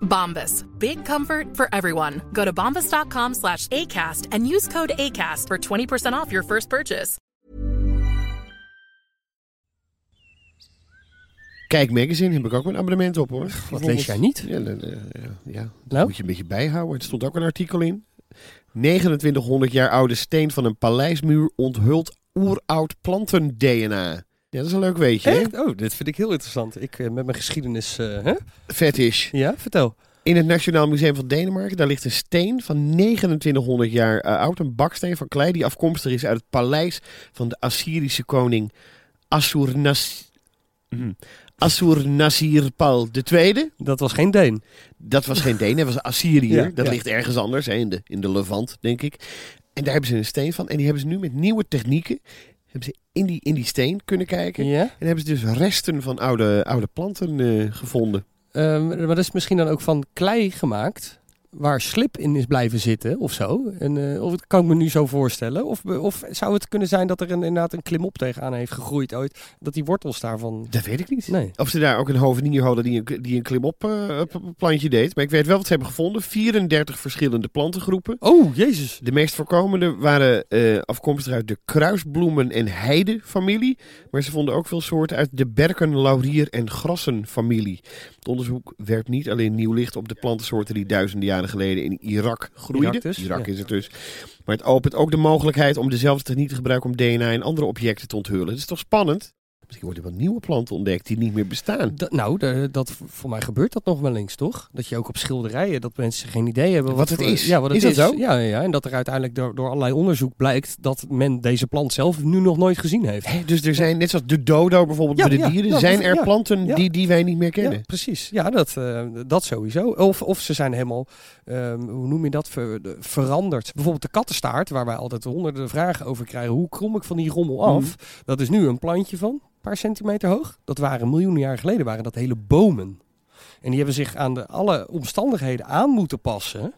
Bombas. Big comfort for everyone. Go to bombas.com slash ACAST and use code ACAST for 20% off your first purchase. Kijk Magazine heb ik ook een abonnement op hoor. Wat lees jij niet? Ja, dat, eh, ja, ja, dat Nou? moet je een beetje bijhouden. Er stond ook een artikel in. 2900 jaar oude steen van een paleismuur onthult oeroud planten-DNA. Ja, dat is een leuk weetje. hè? Echt? Oh, dit vind ik heel interessant. Ik eh, met mijn geschiedenis... eh, hè? Fetish. Ja, vertel. In het Nationaal Museum van Denemarken, daar ligt een steen van 2900 jaar eh, oud. Een baksteen van klei die afkomstig is uit het paleis van de Assyrische koning Assurnas... hm, Assur-Nasir-Pal II. Dat was geen Deen. Dat was geen Deen, dat was Assyriër. Ja, dat ja. ligt ergens anders, hè, in, de, in de Levant, denk ik. En daar hebben ze een steen van. En die hebben ze nu met nieuwe technieken... hebben ze in die, in die steen kunnen kijken. Ja? En hebben ze dus resten van oude, oude planten eh, gevonden. Ehm, maar dat is misschien dan ook van klei gemaakt... waar slip in is blijven zitten of zo. En, eh, of het kan ik me nu zo voorstellen. Of, of zou het kunnen zijn dat er een, inderdaad een klimop tegenaan heeft gegroeid ooit... dat die wortels daarvan... Dat weet ik niet. Nee. Of ze daar ook een hovenier hadden die een, die een klimop eh, plantje deed. Maar ik weet wel wat ze hebben gevonden. 34 verschillende plantengroepen. Oh, jezus. De meest voorkomende waren eh, afkomstig uit de kruisbloemen- en heide-familie. Maar ze vonden ook veel soorten uit de berken, laurier- en grassenfamilie. Het onderzoek werpt niet alleen nieuw licht op de plantensoorten die duizenden jaren geleden in Irak groeiden. Irak dus, ja. is het dus. Maar het opent ook de mogelijkheid om dezelfde techniek te gebruiken om DNA en andere objecten te onthullen. Dat is toch spannend? Misschien worden wel nieuwe planten ontdekt die niet meer bestaan. Dat- nou, de- dat, voor mij gebeurt dat nog wel eens, toch? Dat je ook op schilderijen, dat mensen geen idee hebben Wat het is. Ja, wat het Is is. dat zo? Ja, ja, en dat er uiteindelijk door, door allerlei onderzoek blijkt dat men deze plant zelf nu nog nooit gezien heeft. Hè, dus er zijn, net zoals de dodo bijvoorbeeld Ja, bij de ja, dieren, ja, zijn dat- er planten die, die wij niet meer kennen. precies. Ja, dat, eh, dat sowieso. Of, of ze zijn helemaal, ehm, hoe noem je dat, Ver- de- veranderd. Bijvoorbeeld de kattenstaart, waar wij altijd honderden vragen over krijgen. Hoe krom ik van die rommel af? Mhm. Dat is nu een plantje van, paar centimeter hoog. Dat waren miljoenen jaar geleden, waren dat hele bomen. En die hebben zich aan de, alle omstandigheden aan moeten passen.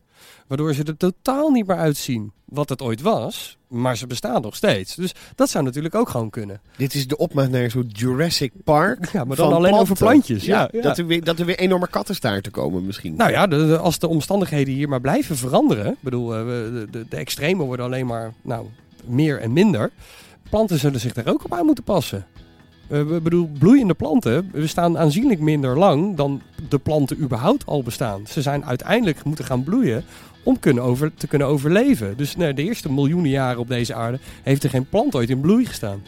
Waardoor ze er totaal niet meer uitzien wat het ooit was. Maar ze bestaan nog steeds. Dus dat zou natuurlijk ook gewoon kunnen. Dit is de opmaat naar soort Jurassic Park. Ja, maar dan van alleen over plantjes. Ja, ja. Dat, er weer, dat er weer enorme kattenstaarten komen misschien. Nou ja, de- de- als de omstandigheden hier maar blijven veranderen. Ik bedoel, eh, we- de, de, de extremen worden alleen maar nou, meer en minder. Planten zullen zich daar ook op aan moeten passen. Eh, we bedoel, bloeiende planten bestaan aanzienlijk minder lang dan de planten überhaupt al bestaan. Ze zijn uiteindelijk moeten gaan bloeien om kunnen over, te kunnen overleven. Dus nou, de eerste miljoenen jaren op deze aarde heeft er geen plant ooit in bloei gestaan.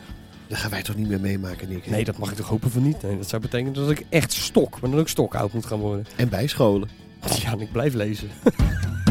Dat gaan wij toch niet meer meemaken, Nick? hè? Nee, dat mag ik toch hopen van niet. Nee, dat zou betekenen dat ik echt stok, maar dan ook stokoud moet gaan worden. En bijscholen. Ja, en ik blijf lezen.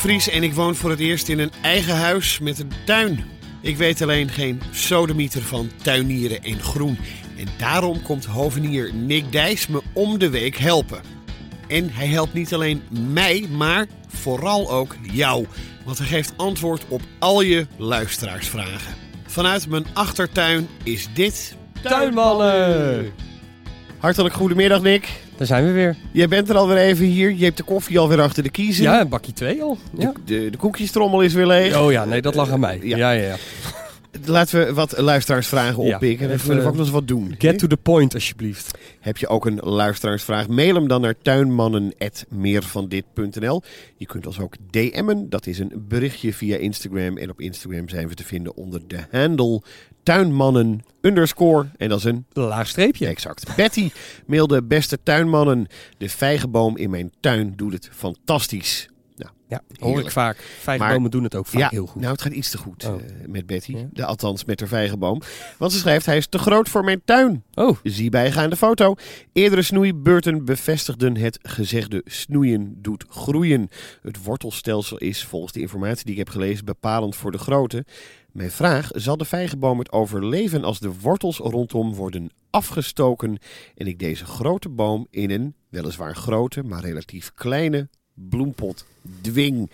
Vries en ik woon voor het eerst in een eigen huis met een tuin. Ik weet alleen geen sodemieter van tuinieren en groen. En daarom komt hovenier Nick Dijs me om de week helpen. En hij helpt niet alleen mij, maar vooral ook jou. Want hij geeft antwoord op al je luisteraarsvragen. Vanuit mijn achtertuin is dit... Tuinmannen! Hartelijk goedemiddag Nick. Daar zijn we weer. Jij bent er alweer even hier. Je hebt de koffie alweer achter de kiezen. Ja, een bakje twee al. Ja. De, de, de koekjestrommel is weer leeg. Oh ja, nee, dat lag aan mij. Ja. Ja, ja, ja. Laten we wat luisteraarsvragen Ja, oppikken. Dan even, willen we ook nog eens wat doen. Get to the point, alsjeblieft. Heb je ook een luisteraarsvraag? Mail hem dan naar tuinmannen.meervandit.nl Je kunt ons ook DM'en. Dat is een berichtje via Instagram. En op Instagram zijn we te vinden onder de handle tuinmannen underscore. En dat is een Laag streepje. Exact. Betty mailde beste tuinmannen. De vijgenboom in mijn tuin doet het fantastisch. Ja, hoor Heerlijk. ik vaak. Vijgenbomen Maar- doen het ook vaak ja, heel goed. nou het gaat iets te goed Oh. eh, met Betty. Ja. De, althans met haar vijgenboom. Want ze schrijft hij is te groot voor mijn tuin. Oh, Zie bijgaande foto. Eerdere snoeibeurten bevestigden het gezegde snoeien doet groeien. Het wortelstelsel is volgens de informatie die ik heb gelezen bepalend voor de grootte. Mijn vraag, zal de vijgenboom het overleven als de wortels rondom worden afgestoken en ik deze grote boom in een weliswaar grote, maar relatief kleine bloempot dwing?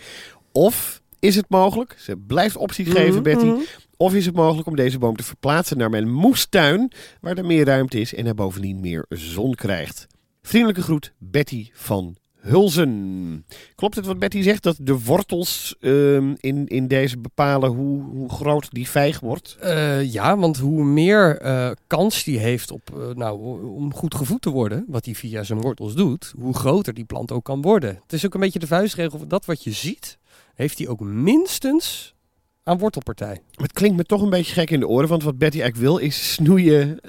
Of is het mogelijk, ze blijft opties geven Mhm, Betty, mhm. of is het mogelijk om deze boom te verplaatsen naar mijn moestuin, waar er meer ruimte is en hij bovendien meer zon krijgt? Vriendelijke groet, Betty van Hulzen. Klopt het wat Betty zegt, dat de wortels ehm, in, in deze bepalen hoe, hoe groot die vijg wordt? Eh, ja, want hoe meer eh, kans die heeft op, eh, nou, om goed gevoed te worden, wat hij via zijn wortels doet, hoe groter die plant ook kan worden. Het is ook een beetje de vuistregel, dat wat je ziet, heeft hij ook minstens aan wortelpartij. Het klinkt me toch een beetje gek in de oren, want wat Betty eigenlijk wil is snoeien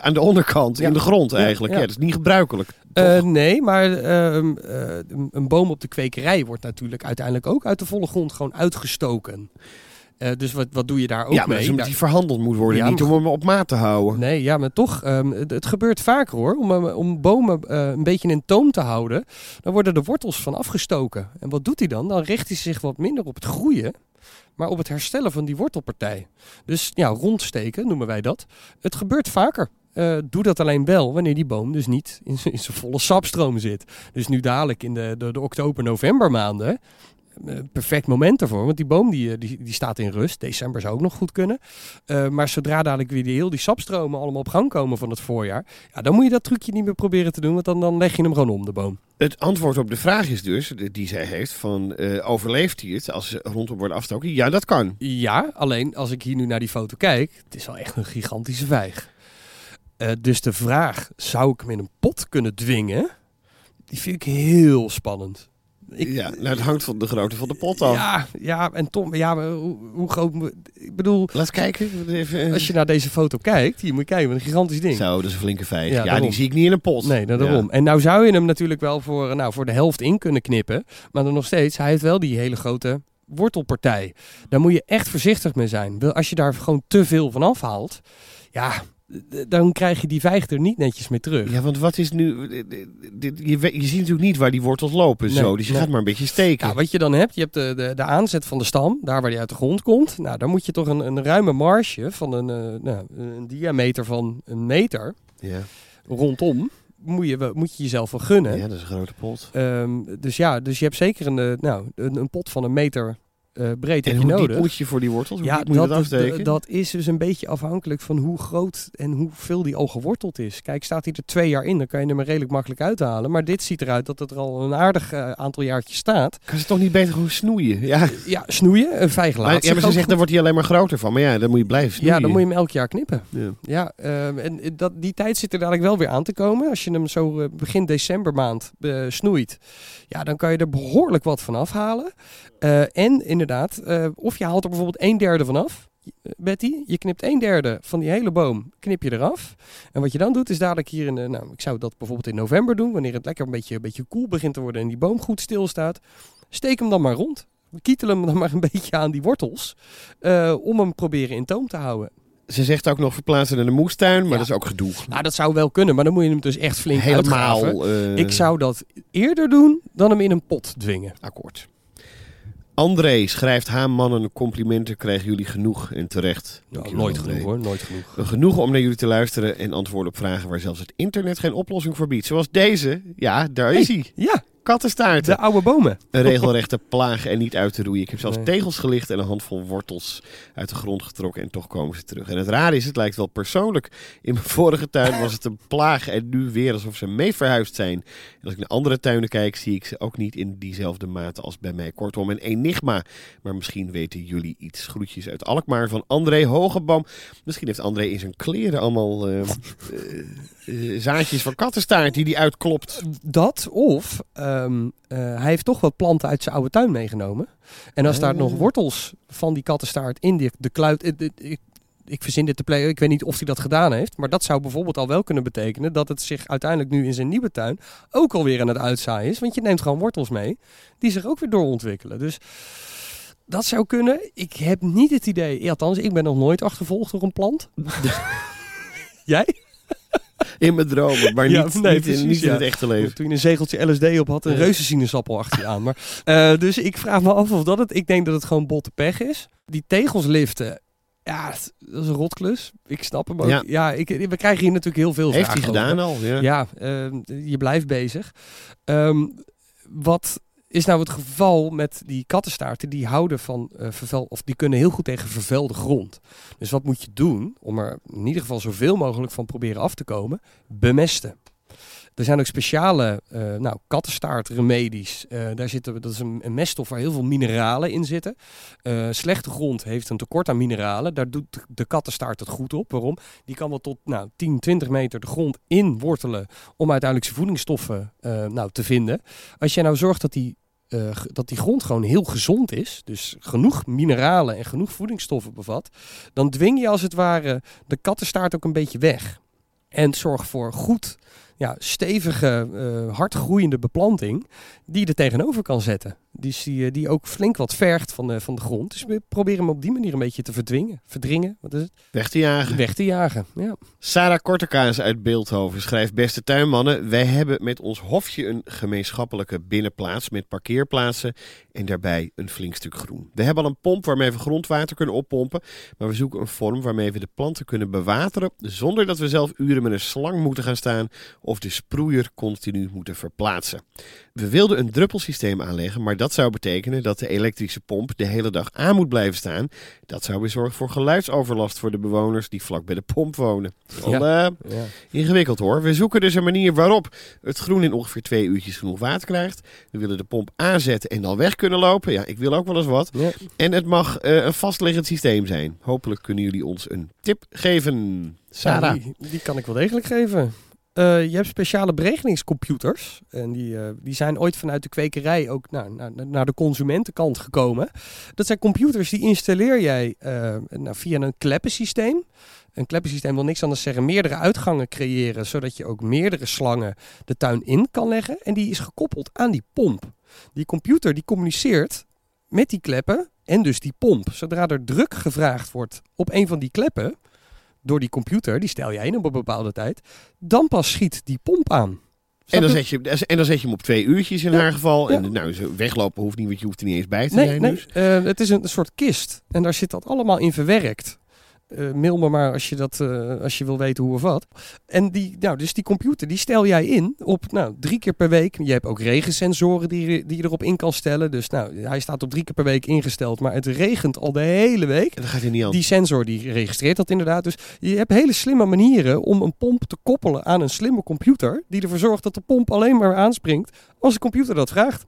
aan de onderkant, Ja. in de grond eigenlijk. Ja, ja. dat is niet gebruikelijk. Eh, nee, maar ehm, eh, een- boom op de kwekerij wordt natuurlijk uiteindelijk ook uit de volle grond gewoon uitgestoken. Eh, dus wat, wat doe je daar ook ja, maar mee? Daar- die verhandeld moet worden, Ja, niet om hem op maat te houden. Nee, ja, maar toch, ehm, het, het gebeurt vaker hoor. Om, eh, om bomen eh, een beetje in toom te houden, dan worden de wortels van afgestoken. En wat doet hij dan? Dan richt hij zich wat minder op het groeien, maar op het herstellen van die wortelpartij. Dus ja, rondsteken noemen wij dat. Het gebeurt vaker. Eh, doe dat alleen wel wanneer die boom dus niet in, zijn volle sapstroom zit. Dus nu dadelijk in de, de, de oktober-november maanden. Eh, perfect moment ervoor, want die boom die, eh, die, die staat in rust. December zou ook nog goed kunnen. Eh, maar zodra dadelijk weer die, heel die sapstromen allemaal op gang komen van het voorjaar, ja, dan moet je dat trucje niet meer proberen te doen, want dan, dan leg je hem gewoon om, de boom. Het antwoord op de vraag is dus, die zij heeft, van overleeft hij het als ze rondom worden afgestoken? Ja, dat kan. Ja, alleen als ik hier nu naar die foto kijk, het is wel echt een gigantische vijg. Dus de vraag, zou ik hem in een pot kunnen dwingen? Die vind ik heel spannend. Ik, ja, nou, het hangt van de grootte van de pot af. ja, ja, en Tom, ja, maar hoe, hoe groot. Ik bedoel, Laat kijken. Even, eh, als je naar deze foto kijkt, hier moet je kijken, wat een gigantisch ding. Zo, dat is een flinke vijg. Ja, die zie ik niet in een pot. Nee, nou, Ja. daarom. En nou zou je hem natuurlijk wel voor, eh, nou, voor de helft in kunnen knippen. Maar dan nog steeds, hij heeft wel die hele grote wortelpartij. Daar moet je echt voorzichtig mee zijn. Als je daar gewoon te veel van afhaalt, ja, dan krijg je die vijg er niet netjes mee terug. Ja, want wat is nu... Je, ziet natuurlijk niet waar die wortels lopen. Nee, zo, dus je nee. gaat maar een beetje steken. Ja, wat je dan hebt, je hebt de, de, de aanzet van de stam, daar waar die uit de grond komt. Nou, dan moet je toch een, een ruime marge van een, eh, nou, een diameter van een meter ja. rondom. Moet je, moet je jezelf wel gunnen. ja, dat is een grote pot. Ehm, dus ja, dus je hebt zeker een, eh, nou, een, een pot van een meter eh, breed En heb je hoe nodig. moet je voor die wortels? Hoe ja, dat, dat is- dat is dus een beetje afhankelijk van hoe groot en hoeveel die al geworteld is. Kijk, staat hij er twee jaar in, dan kan je hem er redelijk makkelijk uithalen. Maar dit ziet eruit dat het er al een aardig eh, aantal jaartjes staat. Kan ze toch niet beter gewoon snoeien? Ja, Ja, snoeien, een vijg maar, ja, maar ze zegt, dan wordt hij alleen maar groter van. Maar ja, dan moet je blijven snoeien. Ja, dan moet je hem elk jaar knippen. Ja. Ja, ehm, en eh, dat, die tijd zit er dadelijk wel weer aan te komen. Als je hem zo begin decembermaand snoeit, ja, dan kan je er behoorlijk wat van afhalen. En inderdaad, eh, of je haalt er bijvoorbeeld een derde van af. eh, Betty, je knipt een derde van die hele boom, knip je eraf. En wat je dan doet, is dadelijk hier in de, nou, ik zou dat bijvoorbeeld in november doen, wanneer het lekker een beetje, een beetje koel begint te worden en die boom goed stilstaat. Steek hem dan maar rond. Kietel hem dan maar een beetje aan die wortels, eh, om hem proberen in toom te houden. Ze zegt ook nog verplaatsen naar de moestuin, maar Ja. dat is ook gedoe. Nou, dat zou wel kunnen, maar dan moet je hem dus echt flink. Helemaal. eh, Ik zou dat eerder doen dan hem in een pot dwingen. Akkoord. André schrijft haar mannen complimenten krijgen jullie genoeg en terecht. Nou, nooit André. genoeg hoor, nooit genoeg. Genoeg om naar jullie te luisteren en antwoorden op vragen waar zelfs het internet geen oplossing voor biedt. Zoals deze. Ja, daar is hij. Ja, kattenstaarten. De oude bomen. Een regelrechte plaag en niet uit te roeien. Ik heb zelfs Nee. tegels gelicht en een handvol wortels uit de grond getrokken en toch komen ze terug. En het rare is, het lijkt wel persoonlijk. In mijn vorige tuin was het een plaag en nu weer alsof ze mee verhuisd zijn. En als ik naar andere tuinen kijk, zie ik ze ook niet in diezelfde mate als bij mij. Kortom, een enigma. Maar misschien weten jullie iets. Groetjes uit Alkmaar van André Hogeboom. Misschien heeft André in zijn kleren allemaal eh, eh, eh, zaadjes van kattenstaart die hij uitklopt. Dat of ehm, eh, hij heeft toch wat planten uit zijn oude tuin meegenomen. En als daar nog wortels van die kattenstaart in die, de kluit... eh, Ik, ik, ik verzin dit te play. Ik weet niet of hij dat gedaan heeft. Maar dat zou bijvoorbeeld al wel kunnen betekenen dat het zich uiteindelijk nu in zijn nieuwe tuin ook alweer aan het uitzaaien is. Want je neemt gewoon wortels mee die zich ook weer doorontwikkelen. Dus dat zou kunnen. Ik heb niet het idee. Althans, ik ben nog nooit achtervolgd door een plant. Jij? In mijn dromen, maar Ja, niet, nee, niet, in, niet in het echte leven. Toen je een zegeltje LSD op had, een Ja. reuzensinaasappel achter je aan. Maar, eh, dus ik vraag me af of dat het... Ik denk dat het gewoon botte pech is. Die tegels liften, ja, dat is een rotklus. Ik snap hem ook. Ja. Ja, ik, we krijgen hier natuurlijk heel veel Heeft hij vragen gedaan over. al? Ja. Ja, ehm, je blijft bezig. Ehm, wat is nou het geval met die kattenstaarten? Die houden van eh, vervuil, of die kunnen heel goed tegen vervuilde grond. Dus wat moet je doen om er in ieder geval zoveel mogelijk van proberen af te komen? Bemesten. Er zijn ook speciale eh nou, kattenstaartremedies. Eh daar zitten, dat is een, meststof waar heel veel mineralen in zitten. Slechte grond heeft een tekort aan mineralen. Daar doet de kattenstaart het goed op. Waarom? Die kan wel tot nou, 10, 20 meter de grond in wortelen om uiteindelijk zijn voedingsstoffen nou, te vinden. Als je nou zorgt dat die, eh, dat die grond gewoon heel gezond is, dus genoeg mineralen en genoeg voedingsstoffen bevat, dan dwing je als het ware de kattenstaart ook een beetje weg. En zorg voor goed, ja, stevige, eh hardgroeiende beplanting die er tegenover kan zetten. Dus die, die ook flink wat vergt van de, van de grond. Dus we proberen hem op die manier een beetje te verdwingen. Verdringen, wat is het? Weg te jagen. Weg te jagen. Ja. Sarah Kortekaas uit Beeldhoven schrijft: Beste tuinmannen, wij hebben met ons hofje een gemeenschappelijke binnenplaats met parkeerplaatsen en daarbij een flink stuk groen. We hebben al een pomp waarmee we grondwater kunnen oppompen, maar we zoeken een vorm waarmee we de planten kunnen bewateren zonder dat we zelf uren met een slang moeten gaan staan of de sproeier continu moeten verplaatsen. We wilden een druppelsysteem aanleggen, maar dat zou betekenen dat de elektrische pomp de hele dag aan moet blijven staan. Dat zou weer zorgen voor geluidsoverlast voor de bewoners die vlak bij de pomp wonen. Ja. eh, Ja. ingewikkeld hoor. We zoeken dus een manier waarop het groen in ongeveer twee uurtjes genoeg water krijgt. We willen de pomp aanzetten en dan weg kunnen lopen. Ja, ik wil ook wel eens wat. Ja. En het mag eh, een vastliggend systeem zijn. Hopelijk kunnen jullie ons een tip geven. Sarah. Ja, die, die kan ik wel degelijk geven. Eh, je hebt speciale berekeningscomputers. En die, eh, die zijn ooit vanuit de kwekerij ook naar, naar, naar de consumentenkant gekomen. Dat zijn computers die installeer jij eh, nou, via een kleppensysteem. Een kleppensysteem wil niks anders zeggen meerdere uitgangen creëren, zodat je ook meerdere slangen de tuin in kan leggen. En die is gekoppeld aan die pomp. Die computer die communiceert met die kleppen en dus die pomp. Zodra er druk gevraagd wordt op een van die kleppen, door die computer, die stel jij in op een bepaalde tijd, dan pas schiet die pomp aan. En dan, zet je, en dan zet je hem op twee uurtjes in Ja. haar geval. Ja. En nou, weglopen hoeft niet, want je hoeft er niet eens bij te Nee, zijn. nee Dus. eh, het is een, een soort kist. En daar zit dat allemaal in verwerkt. Eh, mail me maar als je, dat, eh, als je wil weten hoe of wat. En die, nou, dus die computer die stel jij in op nou, drie keer per week. Je hebt ook regensensoren die, je- die je erop in kan stellen. Dus nou, hij staat op drie keer per week ingesteld. Maar het regent al de hele week. En dan gaat hij niet aan. Die sensor die registreert dat inderdaad. Dus je hebt hele slimme manieren om een pomp te koppelen aan een slimme computer. Die ervoor zorgt dat de pomp alleen maar aanspringt als de computer dat vraagt.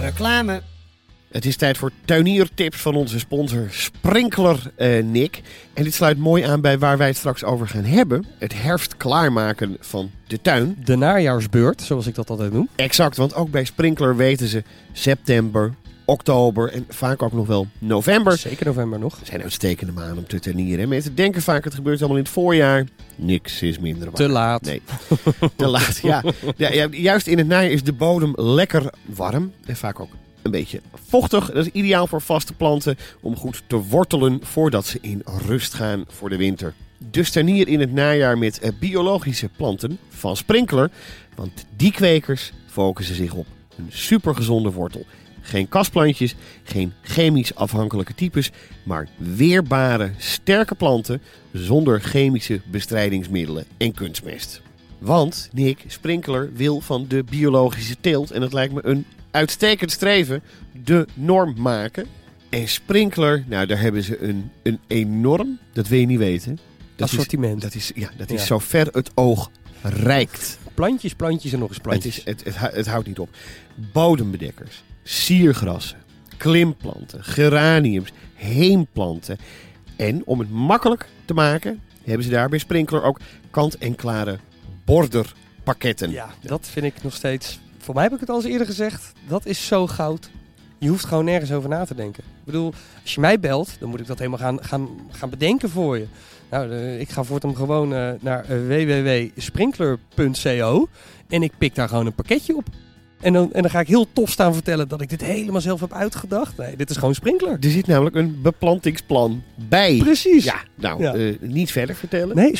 Reclame. Het is tijd voor tuiniertips van onze sponsor Sprinkler eh, Nick. En dit sluit mooi aan bij waar wij het straks over gaan hebben. Het herfst klaarmaken van de tuin. De najaarsbeurt, zoals ik dat altijd noem. Exact, want ook bij Sprinkler weten ze september, oktober en vaak ook nog wel november. Zeker november nog. zijn uitstekende maanden om te tuinieren. Mensen denken vaak het gebeurt allemaal in het voorjaar. Niks is minder waar. Te laat. Nee, te laat. Ja. Ja, ja, juist in het najaar is de bodem lekker warm en vaak ook een beetje vochtig. Dat is ideaal voor vaste planten om goed te wortelen voordat ze in rust gaan voor de winter. Dus tuinier in het najaar met eh, biologische planten van Sprinkler. Want die kwekers focussen zich op een supergezonde wortel. Geen kastplantjes, geen chemisch afhankelijke types, maar weerbare, sterke planten zonder chemische bestrijdingsmiddelen en kunstmest. Want Nick Sprinkler wil van de biologische teelt, en dat lijkt me een uitstekend streven, de norm maken. En Sprinkler, nou daar hebben ze een, een enorm, dat wil je niet weten. Dat Assortiment. Is, dat is, ja, dat is Ja. zo ver het oog reikt. Plantjes, plantjes en nog eens Het, plantjes. is, het, het, het houdt niet op. Bodembedekkers, siergrassen, klimplanten, geraniums, heemplanten. En om het makkelijk te maken, hebben ze daar bij Sprinkler ook kant-en-klare borderpakketten. Ja, dat vind ik nog steeds. Voor mij heb ik het al eens eerder gezegd. Dat is zo goud. Je hoeft gewoon nergens over na te denken. Ik bedoel, als je mij belt, dan moet ik dat helemaal gaan, gaan, gaan bedenken voor je. Nou, ik ga voortaan gewoon eh, naar eh, www.sprinkler.co en ik pik daar gewoon een pakketje op. En dan, en dan ga ik heel tof staan vertellen dat ik dit helemaal zelf heb uitgedacht. Nee, dit is gewoon Sprinkler. Er zit namelijk een beplantingsplan bij. Precies. Ja, nou, Ja. eh, niet verder vertellen. Nee.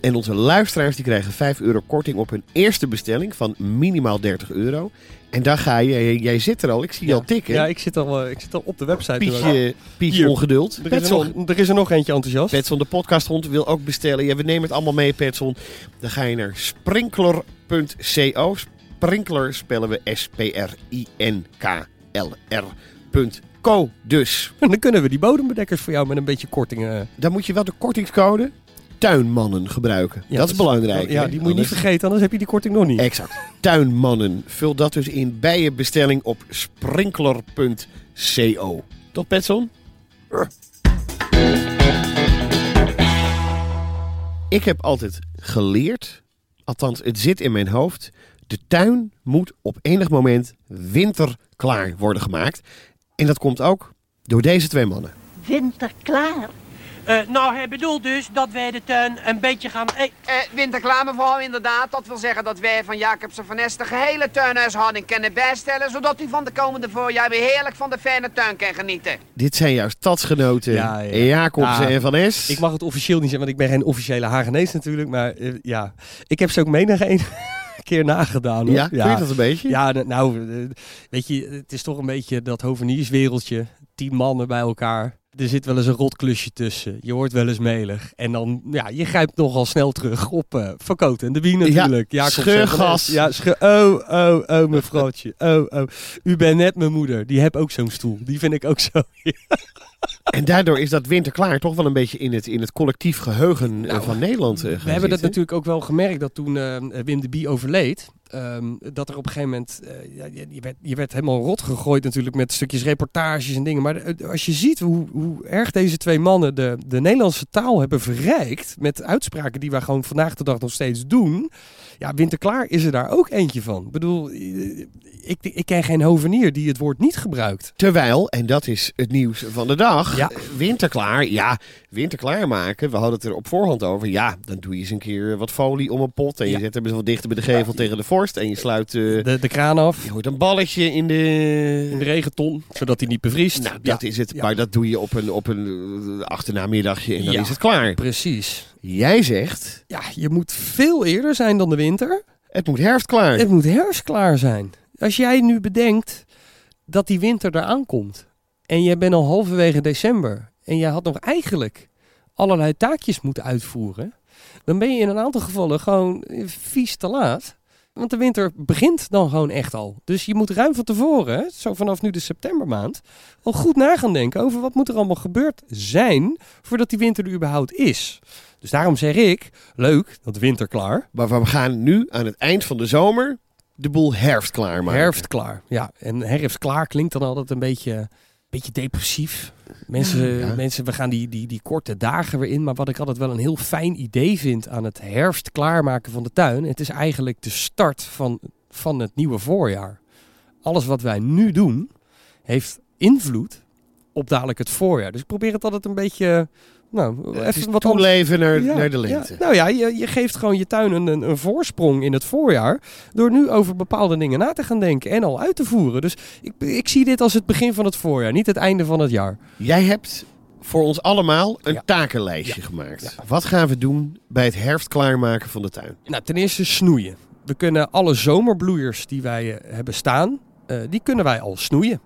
En onze luisteraars die krijgen 5 euro korting op hun eerste bestelling van minimaal 30 euro. En daar ga je, jij, zit er al, ik zie je al tikken. Ja, ik zit al, eh, ik zit al op de website. Pietje, Pietje ongeduld. Er is, er, nog, er is er nog eentje enthousiast. Petson, de podcasthond, wil ook bestellen. Ja, we nemen het allemaal mee, Petson. Dan ga je naar sprinkler.co. Sprinkler spellen we S-P-R-I-N-K-L-R.co. Dus, En dan kunnen we die bodembedekkers voor jou met een beetje korting... eh, dan moet je wel de kortingscode tuinmannen gebruiken. ja, dat is belangrijk. Ja, hè? die moet je niet vergeten, anders heb je die korting nog niet. Exact. Tuinmannen. Vul dat dus in bij je bestelling op sprinkler.co. Tot Petson? Ik heb altijd geleerd, althans het zit in mijn hoofd, de tuin moet op enig moment winterklaar worden gemaakt. En dat komt ook door deze twee mannen. Winterklaar. Eh, nou, hij bedoelt dus dat wij de tuin een beetje gaan... eh, Eh, winterklaar mevrouw, inderdaad. Dat wil zeggen dat wij van Jacobsen van Nest de gehele tuinhuishouding kunnen bijstellen, zodat u van de komende voorjaar weer heerlijk van de fijne tuin kan genieten. Dit zijn jouw stadsgenoten Ja, ja. Jacobsen Ja. en Van Es. Ik mag het officieel niet zeggen, want ik ben geen officiële Hagenees natuurlijk. Maar ja, ik heb ze ook menig een keer nagedaan. Hoor. Ja, je dat een beetje? Ja, n- nou, eh, weet je, het is toch een beetje dat hovenierswereldje. Tien mannen bij elkaar. Er zit wel eens een rotklusje tussen. Je wordt wel eens melig. En dan, ja, je grijpt nogal snel terug op uh, Verkoot en de Wien natuurlijk. Ja, scheurgas. Ja, scheur, oh, oh, oh, mevrouwtje. Oh, oh. U bent net mijn moeder. Die heb ook zo'n stoel. Die vind ik ook zo. En daardoor is dat winterklaar toch wel een beetje in het, in het collectief geheugen eh, Nou, van Nederland eh, We hebben dat natuurlijk ook wel gemerkt dat toen eh, Wim de Bie overleed. Ehm, dat er op een gegeven moment, eh, ja, je, je werd, je werd helemaal rot gegooid natuurlijk met stukjes reportages en dingen. Maar de- als je ziet hoe, hoe erg deze twee mannen de, de Nederlandse taal hebben verrijkt met uitspraken die wij gewoon vandaag de dag nog steeds doen. Ja, Winterklaar is er daar ook eentje van. Ik bedoel, eh, ik, ik ken geen hovenier die het woord niet gebruikt. Terwijl, en dat is het nieuws van de dag, Ja. winterklaar, ja, winterklaar maken. We hadden het er op voorhand over. Ja, dan doe je eens een keer wat folie om een pot en je zet hem eens wat dichter bij de gevel tegen de vorst en je sluit, eh, De, de kraan af, je hoort een balletje in de... in de regenton, zodat hij niet bevriest. Nou, dat Ja, is het. ja. Maar dat doe je op een, op een eh, achternamiddagje en dan Ja. is het klaar. Precies. Jij zegt, Ja, je moet veel eerder zijn dan de winter. het moet herfstklaar. Het moet herfstklaar zijn. Als jij nu bedenkt dat die winter eraan komt en jij bent al halverwege december en jij had nog eigenlijk allerlei taakjes moeten uitvoeren, dan ben je in een aantal gevallen gewoon eh, vies te laat. Want de winter begint dan gewoon echt al. Dus je moet ruim van tevoren, zo vanaf nu de septembermaand, al goed na gaan denken over wat moet er allemaal gebeurd zijn voordat die winter er überhaupt is. Dus daarom zeg ik, leuk, dat winter klaar. Maar we gaan nu aan het eind van de zomer de boel herfstklaar maken. Herfst klaar. Ja, en herfst klaar klinkt dan altijd een beetje, beetje depressief. Mensen, Ja. mensen, we gaan die, die, die korte dagen weer in. Maar wat ik altijd wel een heel fijn idee vind aan het herfst klaarmaken van de tuin. Het is eigenlijk de start van, van het nieuwe voorjaar. Alles wat wij nu doen, heeft invloed op dadelijk het voorjaar. Dus ik probeer het altijd een beetje... Nou, is even wat toeleven naar, ja, naar de lente. ja. Nou ja, je, je geeft gewoon je tuin een, een, voorsprong in het voorjaar. Door nu over bepaalde dingen na te gaan denken en al uit te voeren. Dus ik, ik zie dit als het begin van het voorjaar, niet het einde van het jaar. Jij hebt voor ons allemaal een takenlijstje gemaakt. Wat gaan we doen bij het herfst klaarmaken van de tuin? Nou, ten eerste snoeien. We kunnen alle zomerbloeiers die wij eh, hebben staan, eh, die kunnen wij al snoeien.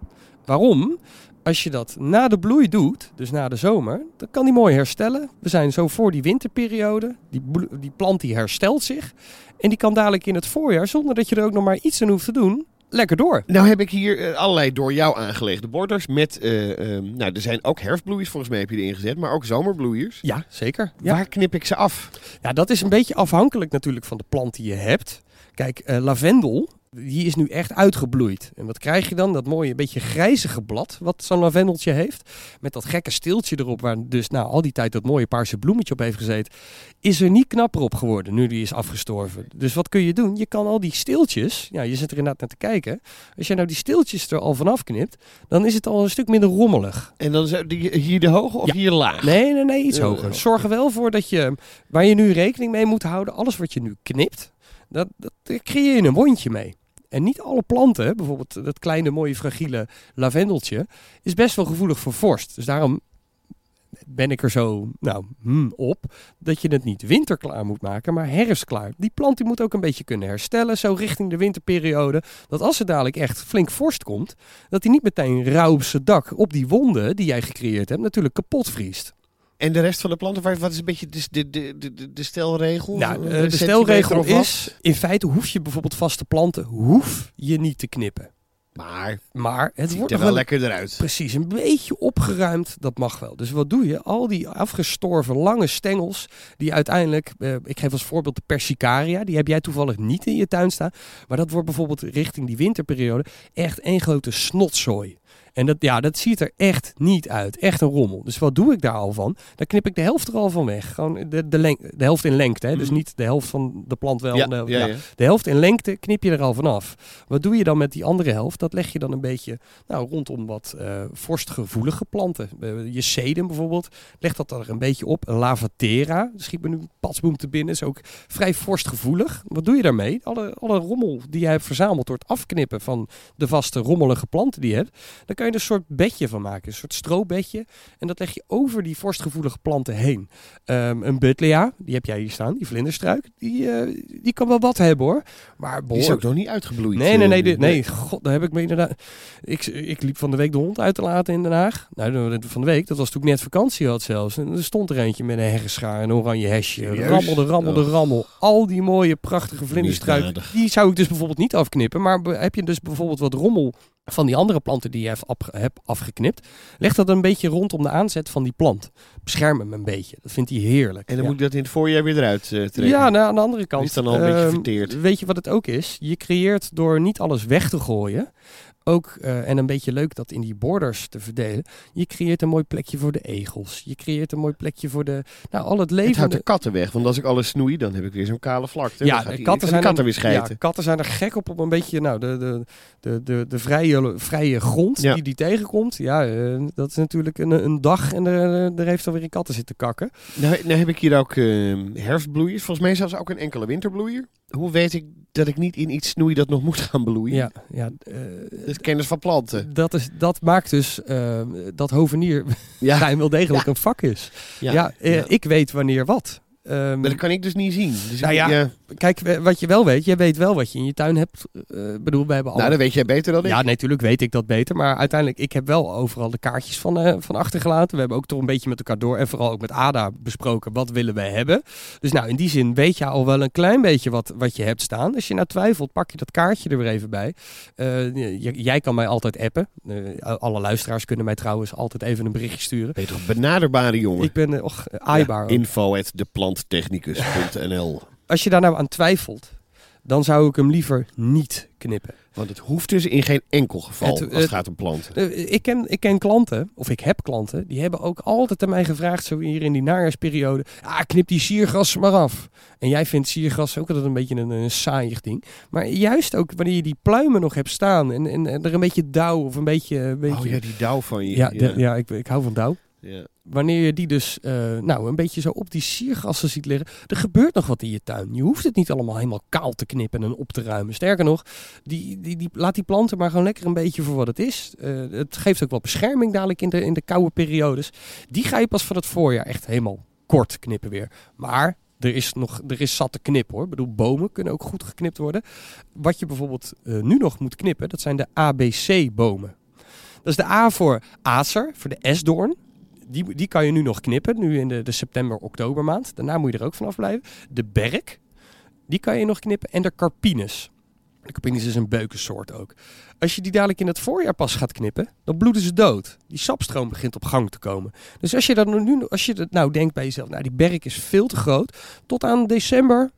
Waarom? Als je dat na de bloei doet, dus na de zomer, dan kan die mooi herstellen. We zijn zo voor die winterperiode. Die, die plant die herstelt zich. En die kan dadelijk in het voorjaar, zonder dat je er ook nog maar iets aan hoeft te doen, lekker door. Nou heb ik hier eh, allerlei door jou aangelegde borders met, eh, ehm, nou er zijn ook herfstbloeiers volgens mij heb je erin gezet, maar ook zomerbloeiers. Ja, zeker. Ja. Waar knip ik ze af? Ja, dat is een beetje afhankelijk natuurlijk van de plant die je hebt. Kijk, eh, lavendel, die is nu echt uitgebloeid. En wat krijg je dan? Dat mooie, beetje grijzige blad wat zo'n lavendeltje heeft. Met dat gekke stiltje erop, waar dus nou, al die tijd dat mooie paarse bloemetje op heeft gezeten. Is er niet knapper op geworden, nu die is afgestorven. Dus wat kun je doen? Je kan al die stiltjes, ja, je zit er inderdaad naar te kijken. Als je nou die stiltjes er al vanaf knipt, dan is het al een stuk minder rommelig. En dan is die, hier de hoge of Ja. hier laag? Nee, nee, nee, iets Ja, hoger. ja. Zorg er wel voor dat je, waar je nu rekening mee moet houden, alles wat je nu knipt, dat, dat, daar creëer je een wondje mee. En niet alle planten, bijvoorbeeld dat kleine mooie fragiele lavendeltje, is best wel gevoelig voor vorst. Dus daarom ben ik er zo nou, hmm, op dat je het niet winterklaar moet maken, maar herfstklaar. Die plant die moet ook een beetje kunnen herstellen, zo richting de winterperiode. Dat als er dadelijk echt flink vorst komt, dat hij niet meteen rauw dak op die wonden die jij gecreëerd hebt natuurlijk kapot vriest. En de rest van de planten, wat is een beetje de, de, de, de, de stelregel? Nou, eh, de stelregel is, in feite hoef je bijvoorbeeld vaste planten, hoef je niet te knippen. Maar Maar het wordt ziet nog er wel wel lekker eruit. precies een beetje opgeruimd, dat mag wel. Dus wat doe je? Al die afgestorven lange stengels, die uiteindelijk, eh, ik geef als voorbeeld de persicaria, die heb jij toevallig niet in je tuin staan. Maar dat wordt bijvoorbeeld richting die winterperiode echt één grote snotzooi. En dat, ja, dat ziet er echt niet uit. Echt een rommel. Dus wat doe ik daar al van? Dan knip ik de helft er al van weg. Gewoon de, de, leng- de helft in lengte. Hè? Dus niet de helft van de plant wel. Ja, de, helft- ja, ja. ja. De helft in lengte knip je er al vanaf. Wat doe je dan met die andere helft? Dat leg je dan een beetje nou, rondom wat eh vorstgevoelige planten. Eh, je sedum bijvoorbeeld, leg dat er een beetje op. Lavatera, schiet me nu patsboom te binnen, is ook vrij vorstgevoelig. Wat doe je daarmee? Alle, alle rommel die je hebt verzameld door het afknippen van de vaste rommelige planten die je hebt. Dan kan je er een soort bedje van maken, een soort stroobedje. En dat leg je over die vorstgevoelige planten heen. Ehm, een butlea, die heb jij hier staan, die vlinderstruik, die, eh, die kan wel wat hebben hoor. Maar Die is ook nog niet uitgebloeid. Nee, nee, nee, eh, dit- nee. God, daar heb ik me inderdaad. Ik, ik liep van de week de hond uit te laten in Den Haag. Nou, van de week, dat was toen ik net vakantie had zelfs. En er stond er eentje met een heggenschaar en een oranje hesje. Rammelde, rammelde, Och. rammel. Al die mooie, prachtige vlinderstruiken. Die zou ik dus bijvoorbeeld niet afknippen. Maar heb je dus bijvoorbeeld wat rommel van die andere planten die je hebt, af, hebt afgeknipt. Leg dat een beetje rondom de aanzet van die plant. Bescherm hem een beetje. Dat vindt hij heerlijk. En dan Ja. moet ik dat in het voorjaar weer eruit eh, trekken. Ja, nou, aan de andere kant. Is dan al een beetje ehm, verteerd. Weet je wat het ook is? Je creëert door niet alles weg te gooien. Ook, eh, en een beetje leuk dat in die borders te verdelen. Je creëert een mooi plekje voor de egels. Je creëert een mooi plekje voor de. Nou, al het Het leven. houdt de katten weg, want als ik alles snoei, dan heb ik weer zo'n kale vlakte. Ja, de katten zijn, katten er, weer schijten. ja, katten zijn er gek op om een beetje nou, de, de, de, de, de vrije, vrije grond Ja. die die tegenkomt. Ja, eh, dat is natuurlijk een, een dag en er, er heeft alweer een katten zitten kakken. Nou, nou heb ik hier ook eh, herfstbloeiers. Volgens mij zelfs ook een enkele winterbloeier. Hoe weet ik dat ik niet in iets snoei dat nog moet gaan bloeien? Ja, ja, Dat is kennis van planten. dat, is, dat maakt dus eh, dat hovenier Ja, wel degelijk een vak is. Ja, eh, ja. ik weet wanneer wat. Ehm, Maar dat kan ik dus niet zien. Dus Nou ik- ja, Kijk, wat je wel weet, je weet wel wat je in je tuin hebt. Eh, bedoel, we hebben nou, alle... dat weet jij beter dan ik. Ja, natuurlijk weet ik dat beter. Maar uiteindelijk, ik heb wel overal de kaartjes van, eh, van achtergelaten. We hebben ook toch een beetje met elkaar door. En vooral ook met Ada besproken, wat willen we hebben. Dus nou, in die zin weet je al wel een klein beetje wat, wat je hebt staan. Als je nou twijfelt, pak je dat kaartje er weer even bij. Eh, jij kan mij altijd appen. Alle luisteraars kunnen mij trouwens altijd even een berichtje sturen. Ben je toch benaderbare jongen? Ik ben och, aaibaar. Info at deplantechnicus.nl Als je daar nou aan twijfelt, dan zou ik hem liever niet knippen. Want het hoeft dus in geen enkel geval Het- als het gaat om planten. Eh, ik, ken, ik ken klanten, of ik heb klanten, die hebben ook altijd aan mij gevraagd, zo hier in die najaarsperiode, ah, knip die siergras maar af. En jij vindt siergras ook altijd een beetje een, een saaiig ding. Maar juist ook wanneer je die pluimen nog hebt staan en, en, en er een beetje dauw of een beetje... Een beetje Oh ja, die dauw van je. ja, de- ja. ik, ik hou van dauw. Wanneer je die dus eh, nou, een beetje zo op die siergassen ziet liggen, er gebeurt nog wat in je tuin. Je hoeft het niet allemaal helemaal kaal te knippen en op te ruimen. Sterker nog, die, die, die, laat die planten maar gewoon lekker een beetje voor wat het is. Eh, het geeft ook wel bescherming dadelijk in de, in de koude periodes. Die ga je pas van het voorjaar echt helemaal kort knippen weer. Maar er is, nog, er is zat te knippen hoor. Ik bedoel, bomen kunnen ook goed geknipt worden. Wat je bijvoorbeeld eh, nu nog moet knippen, dat zijn de ABC-bomen. Dat is de A voor acer, voor de esdoorn. Die, die kan je nu nog knippen, nu in de, de september-oktober maand. Daarna moet je er ook vanaf blijven. De berk, die kan je nog knippen. En de carpines. De carpines is een beukensoort ook. Als je die dadelijk in het voorjaar pas gaat knippen, dan bloeden ze dood. Die sapstroom begint op gang te komen. Dus als je, dat nu, als je dat nou denkt bij jezelf, nou die berk is veel te groot. Tot aan december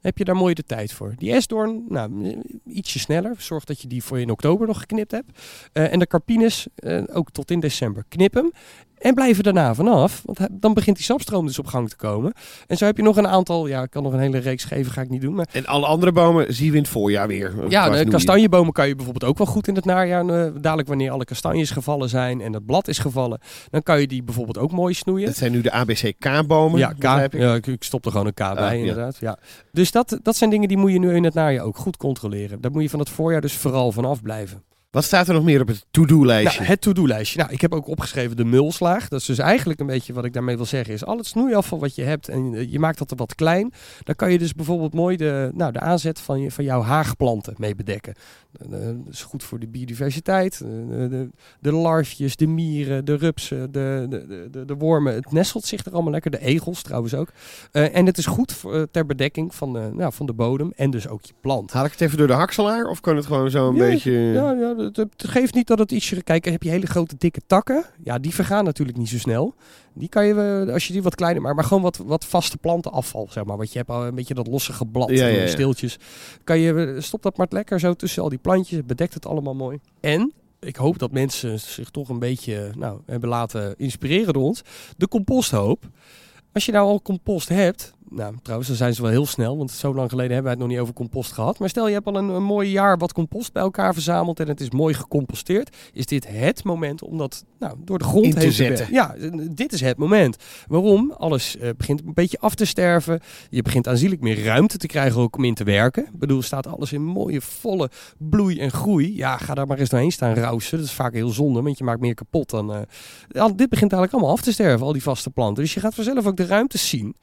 heb je daar mooi de tijd voor. Die esdoorn, nou, ietsje sneller. Zorg dat je die voor je in oktober nog geknipt hebt. Uh, en de carpines, uh, ook tot in december. Knip hem. En blijf er daarna vanaf, want dan begint die sapstroom dus op gang te komen. En zo heb je nog een aantal, ja, ik kan nog een hele reeks geven, ga ik niet doen. Maar... En alle andere bomen zien we in het voorjaar weer. Ja, de kastanjebomen kan je bijvoorbeeld ook wel goed in het najaar. Uh, dadelijk wanneer alle kastanjes gevallen zijn en het blad is gevallen, dan kan je die bijvoorbeeld ook mooi snoeien. Dat zijn nu de ABC-K-bomen. Ja, K, ja, ik, ik stop er gewoon een K bij, inderdaad. Ja. Dus dat, dat zijn dingen die moet je nu in het najaar ook goed controleren. Daar moet je van het voorjaar dus vooral vanaf blijven. Wat staat er nog meer op het to-do-lijstje? Nou, het to-do-lijstje. Nou, ik heb ook opgeschreven de mulslaag. Dat is dus eigenlijk een beetje wat ik daarmee wil zeggen. Is al het snoeiafval wat je hebt en je maakt dat er wat klein. Dan kan je dus bijvoorbeeld mooi de, nou, de aanzet van, je, van jouw haagplanten mee bedekken. Dat is goed voor de biodiversiteit. De, de, de larfjes, de mieren, de rupsen, de, de, de, de, wormen. Het nestelt zich er allemaal lekker. De egels trouwens ook. Uh, en het is goed voor, ter bedekking van de, nou, van de bodem en dus ook je plant. Haal ik het even door de hakselaar of kan het gewoon zo een ja, beetje... Ja, ja het, geeft niet dat het ietsje... Kijk, heb je hele grote dikke takken. Ja, die vergaan natuurlijk niet zo snel. Die kan je, als je die wat kleiner maakt, maar gewoon wat, wat vaste plantenafval, zeg maar. Want je hebt al een beetje dat losse blad, ja, ja, ja. steeltjes. Kan je, stop dat maar lekker zo tussen al die plantjes. Bedekt het allemaal mooi. En ik hoop dat mensen zich toch een beetje nou, hebben laten inspireren door ons. De composthoop. Als je nou al compost hebt, nou, trouwens, dan zijn ze wel heel snel, want zo lang geleden hebben wij het nog niet over compost gehad. Maar stel je hebt al een, een mooi jaar wat compost bij elkaar verzameld en het is mooi gecomposteerd. Is dit het moment om dat nou, door de grond In te heen zetten. Ja, dit is het moment. Waarom? Alles uh, begint een beetje af te sterven. Je begint aanzienlijk meer ruimte te krijgen ook om in te werken. Ik bedoel, staat alles in mooie, volle bloei en groei. Ja, ga daar maar eens doorheen staan rousen. Dat is vaak heel zonde, want je maakt meer kapot dan... Uh, dit begint eigenlijk allemaal af te sterven, al die vaste planten. Dus je gaat vanzelf ook de ruimte zien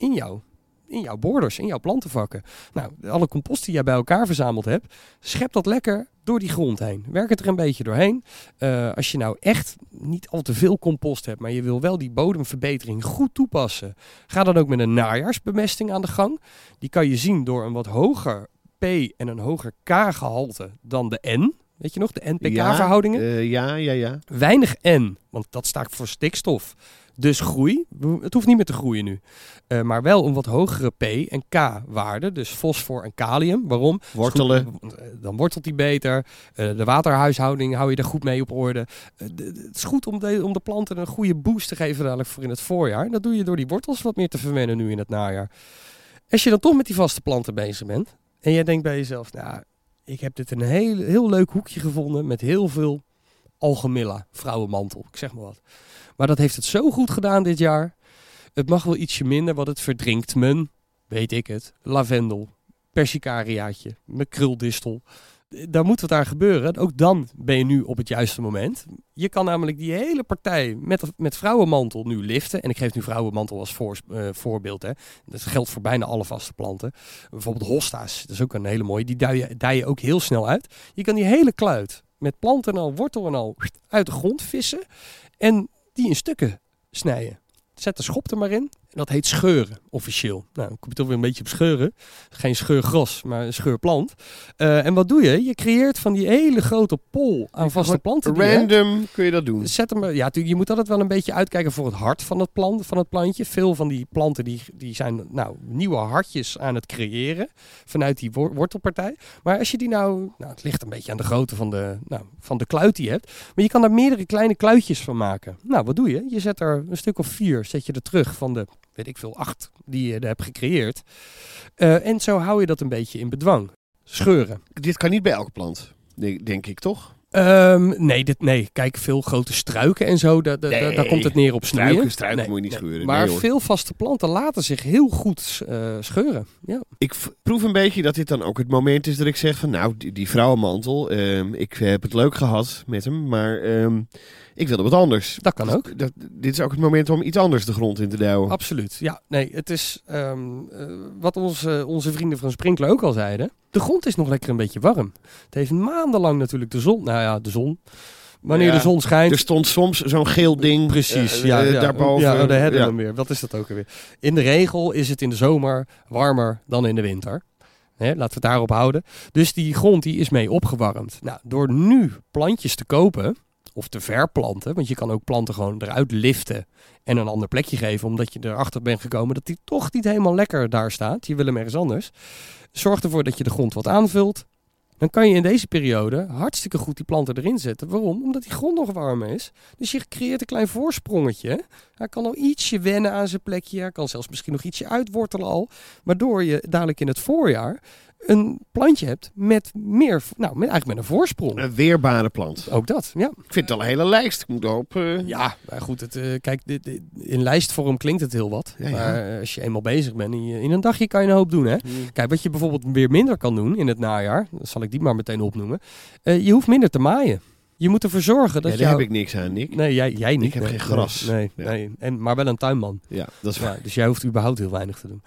in jou. In jouw borders, in jouw plantenvakken. Nou, alle compost die jij bij elkaar verzameld hebt, schep dat lekker door die grond heen. Werk het er een beetje doorheen. Uh, als je nou echt niet al te veel compost hebt, maar je wil wel die bodemverbetering goed toepassen, ga dan ook met een najaarsbemesting aan de gang. Die kan je zien door een wat hoger P en een hoger K-gehalte dan de N. Weet je nog, de NPK-verhoudingen? Ja, uh, ja, ja, ja. Weinig N, want dat staat voor stikstof. Dus groei. Het hoeft niet meer te groeien nu. Uh, maar wel een wat hogere P en K waarde. Dus fosfor en kalium. Waarom? Wortelen. Goed, dan wortelt die beter. Uh, de waterhuishouding hou je er goed mee op orde. Uh, het is goed om de, om de planten een goede boost te geven dadelijk voor in het voorjaar. En dat doe je door die wortels wat meer te verwennen nu in het najaar. Als je dan toch met die vaste planten bezig bent. En jij denkt bij jezelf, nou, ik heb dit een heel, heel leuk hoekje gevonden met heel veel algemilla, vrouwenmantel, ik zeg maar wat. Maar dat heeft het zo goed gedaan dit jaar. Het mag wel ietsje minder, want het verdrinkt men, weet ik het, lavendel, persicariaatje, mijn kruldistel. Daar moet wat aan gebeuren. Ook dan ben je nu op het juiste moment. Je kan namelijk die hele partij met, met vrouwenmantel nu liften. En ik geef nu vrouwenmantel als voor, uh, voorbeeld. Hè. Dat geldt voor bijna alle vaste planten. Bijvoorbeeld hosta's, dat is ook een hele mooie. Die dijen, dijen ook heel snel uit. Je kan die hele kluit met planten en al, wortel en al uit de grond vissen. En die in stukken snijden. Zet de schop er maar in. En dat heet scheuren, officieel. Nou, ik kom toch weer een beetje op scheuren. Geen scheurgras, maar een scheurplant. Uh, en wat doe je? Je creëert van die hele grote pol aan vaste planten. Random kun je dat doen. Zet hem, ja, je moet altijd wel een beetje uitkijken voor het hart van het, plant, van het plantje. Veel van die planten die, die zijn nou, nieuwe hartjes aan het creëren. Vanuit die wortelpartij. Maar als je die nou, nou, het ligt een beetje aan de grootte van de, nou, van de kluit die je hebt. Maar je kan daar meerdere kleine kluitjes van maken. Nou, wat doe je? Je zet er een stuk of vier, zet je er terug van de weet ik veel, acht die je hebt gecreëerd. Uh, en zo hou je dat een beetje in bedwang. Scheuren. Dit kan niet bij elke plant, denk ik toch? Um, nee, dit, nee, kijk, veel grote struiken en zo, da, da, nee, daar komt het neer op snoeien. Struiken, struiken nee, moet je niet scheuren. Maar veel vaste planten laten zich heel goed uh, scheuren. Ja. Ik proef een beetje dat dit dan ook het moment is dat ik zeg van, nou, die, die vrouwenmantel, um, ik heb het leuk gehad met hem, maar um, ik wilde wat anders. Dat kan ook. Dat, dit is ook het moment om iets anders de grond in te duwen. Absoluut. Ja, nee, het is um, uh, wat onze, onze vrienden van Sprinkler ook al zeiden. De grond is nog lekker een beetje warm. Het heeft maandenlang natuurlijk de zon. Nou ja, de zon. Wanneer Ja, de zon schijnt. Er stond soms zo'n geel ding Precies, eh, ja, eh, ja, daarboven. Ja, daar hebben we hem weer. Wat is dat ook alweer? In de regel is het in de zomer warmer dan in de winter. Hè, laten we het daarop houden. Dus die grond die is mee opgewarmd. Nou, door nu plantjes te kopen of te verplanten, want je kan ook planten gewoon eruit liften en een ander plekje geven, omdat je erachter bent gekomen dat die toch niet helemaal lekker daar staat. Je wil hem ergens anders. Zorg ervoor dat je de grond wat aanvult. Dan kan je in deze periode hartstikke goed die planten erin zetten. Waarom? Omdat die grond nog warm is. Dus je creëert een klein voorsprongetje. Hij kan al ietsje wennen aan zijn plekje. Hij kan zelfs misschien nog ietsje uitwortelen al. Waardoor je dadelijk in het voorjaar een plantje hebt met meer, nou, met, eigenlijk met een voorsprong. Een weerbare plant. Ook dat, ja. Ik vind het al een hele lijst. Ik moet erop... eh, Ja, maar goed, het, eh, kijk, dit, dit- in lijstvorm klinkt het heel wat. Ja, ja. Maar eh, als je eenmaal bezig bent, in, in een dagje kan je een hoop doen. Hè? Kijk, wat je bijvoorbeeld weer minder kan doen in het najaar, dan zal ik die maar meteen opnoemen. Je hoeft minder te maaien. Je moet ervoor zorgen dat Ja, daar heb ik niks aan, Nick. Nee, jij, jij niet. Ik heb nee, geen gras. Nee, nee, Ja. nee. En, maar wel een tuinman. Ja, dat is Ja, waar. dus jij hoeft überhaupt heel weinig te doen.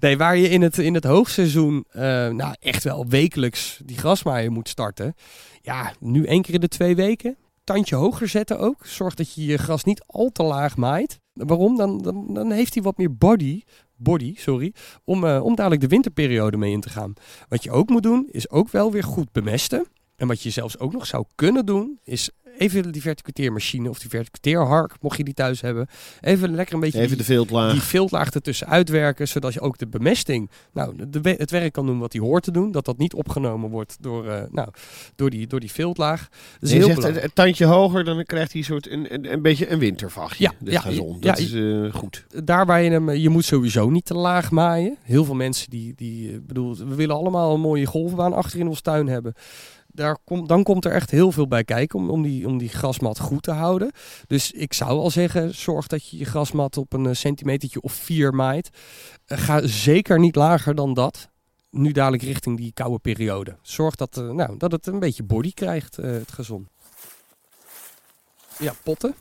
Nee, waar je in het, in het hoogseizoen eh, nou, echt wel wekelijks die grasmaaier moet starten. Ja, nu één keer in de twee weken. Tandje hoger zetten ook. Zorg dat je je gras niet al te laag maait. Waarom? Dan, dan, dan heeft hij wat meer body, body sorry, om, eh, om dadelijk de winterperiode mee in te gaan. Wat je ook moet doen, is ook wel weer goed bemesten. En wat je zelfs ook nog zou kunnen doen, is even die verticuteermachine of die verticuteerhark, mocht je die thuis hebben. Even lekker een beetje Even die- de viltlaag. die viltlaag ertussen uitwerken, zodat je ook de bemesting, nou, de, het werk kan doen wat hij hoort te doen. Dat dat niet opgenomen wordt door, eh, nou, door, die, door die viltlaag. Dat is je heel zegt belangrijk. een, tandje hoger, dan krijgt hij een soort een, een, een beetje een wintervachtje. Ja, ja, gazon. ja, Dat is eh, goed. Daar waar je hem, je moet sowieso niet te laag maaien. Heel veel mensen die, die eh, bedoel, we willen allemaal een mooie golfbaan achter in ons tuin hebben. Daar dan komt er echt heel veel bij kijken om, om, die, om die grasmat goed te houden. Dus ik zou al zeggen, zorg dat je je grasmat op een eh, centimetertje of vier maait. Eh, ga zeker niet lager dan dat. Nu dadelijk richting die koude periode. Zorg dat, eh, nou, dat het een beetje body krijgt, het gazon. Ja, potten.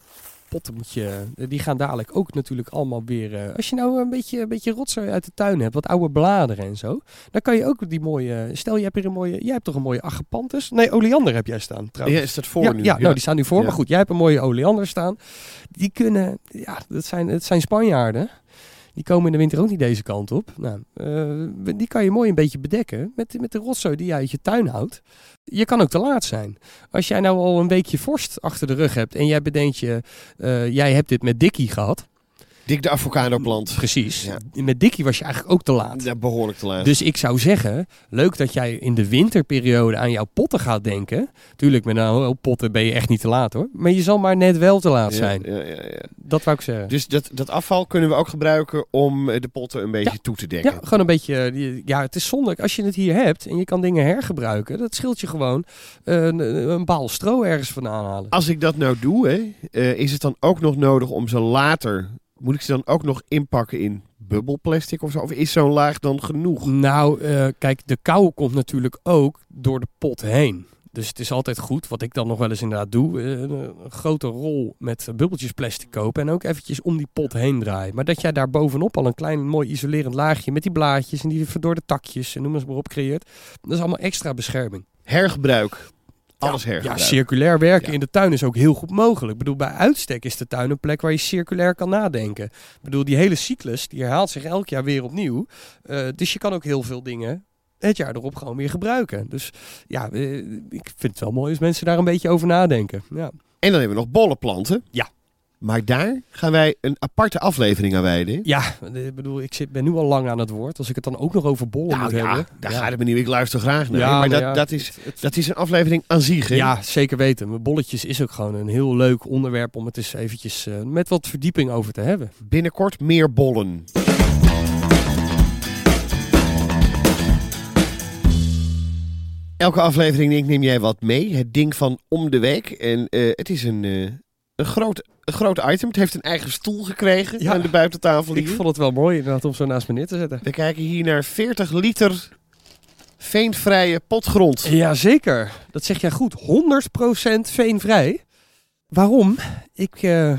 Potten moet je, eh, die gaan dadelijk ook natuurlijk allemaal weer. eh, als je nou een beetje, een beetje rotzooi uit de tuin hebt, wat oude bladeren en zo, dan kan je ook die mooie. Stel, je hebt hier een mooie. Jij hebt toch een mooie agapanthus? Nee, oleander heb jij staan trouwens. Ja, is dat voor ja, nu? Ja, nou, die staan nu voor. Ja. Maar goed, jij hebt een mooie oleander staan. Die kunnen, ja, dat zijn, het zijn Spanjaarden. Die komen in de winter ook niet deze kant op. Nou, eh, die kan je mooi een beetje bedekken met, met de rotzooi die je uit je tuin houdt. Je kan ook te laat zijn. Als jij nou al een weekje vorst achter de rug hebt en jij bedenkt je, eh, jij hebt dit met Dikkie gehad. Dik de avocado-plant. Precies. Ja. Met Dikkie was je eigenlijk ook te laat. Ja, behoorlijk te laat. Dus ik zou zeggen, leuk dat jij in de winterperiode aan jouw potten gaat denken. Tuurlijk, met hoop potten ben je echt niet te laat hoor. Maar je zal maar net wel te laat Ja, zijn. Ja, ja, ja. Dat wou ik zeggen. Dus dat, dat afval kunnen we ook gebruiken om eh, de potten een beetje toe te dekken. ja, gewoon een beetje. eh, Ja, het is zonde. Als je het hier hebt en je kan dingen hergebruiken, dat scheelt je gewoon eh, een, een baal stro ergens vandaan halen. Als ik dat nou doe, hè, is het dan ook nog nodig om ze later... Moet ik ze dan ook nog inpakken in bubbelplastic of zo? Of is zo'n laag dan genoeg? Nou, eh, kijk, de kou komt natuurlijk ook door de pot heen. Dus het is altijd goed, wat ik dan nog wel eens inderdaad doe, eh, een, een grote rol met bubbeltjes plastic kopen en ook eventjes om die pot heen draaien. Maar dat jij daar bovenop al een klein mooi isolerend laagje met die blaadjes en die verdorde takjes en noem eens maar op creëert, dat is allemaal extra bescherming. Hergebruik. Alles Ja, hergebruik. circulair werken Ja. in de tuin is ook heel goed mogelijk. Ik bedoel, bij uitstek is de tuin een plek waar je circulair kan nadenken. Ik bedoel, die hele cyclus, die herhaalt zich elk jaar weer opnieuw. Eh, dus je kan ook heel veel dingen het jaar erop gewoon weer gebruiken. Dus ja, eh, ik vind het wel mooi als mensen daar een beetje over nadenken. Ja. En dan hebben we nog bollenplanten. Ja. Maar daar gaan wij een aparte aflevering aan wijden. Ja, eh, ik bedoel, ik zit, ben nu al lang aan het woord. Als ik het dan ook nog over bollen Nou moet ja, hebben. daar ja. gaat het me niet. Ik luister graag naar. Ja, maar maar dat, dat, is, het- het- dat is een aflevering aan zich. Ja, zeker weten. Maar bolletjes is ook gewoon een heel leuk onderwerp om het eens eventjes eh, met wat verdieping over te hebben. Binnenkort meer bollen. Elke aflevering denk, neem jij wat mee. Het ding van om de week. En eh, het is een, een, groot, een groot item. Het heeft een eigen stoel gekregen Ja. aan de buitentafel Ik hier. vond het wel mooi inderdaad om zo naast me neer te zetten. We kijken hier naar 40 liter veenvrije potgrond. Ja, zeker. Dat zeg jij goed. 100% veenvrij. Waarom? Ik, eh,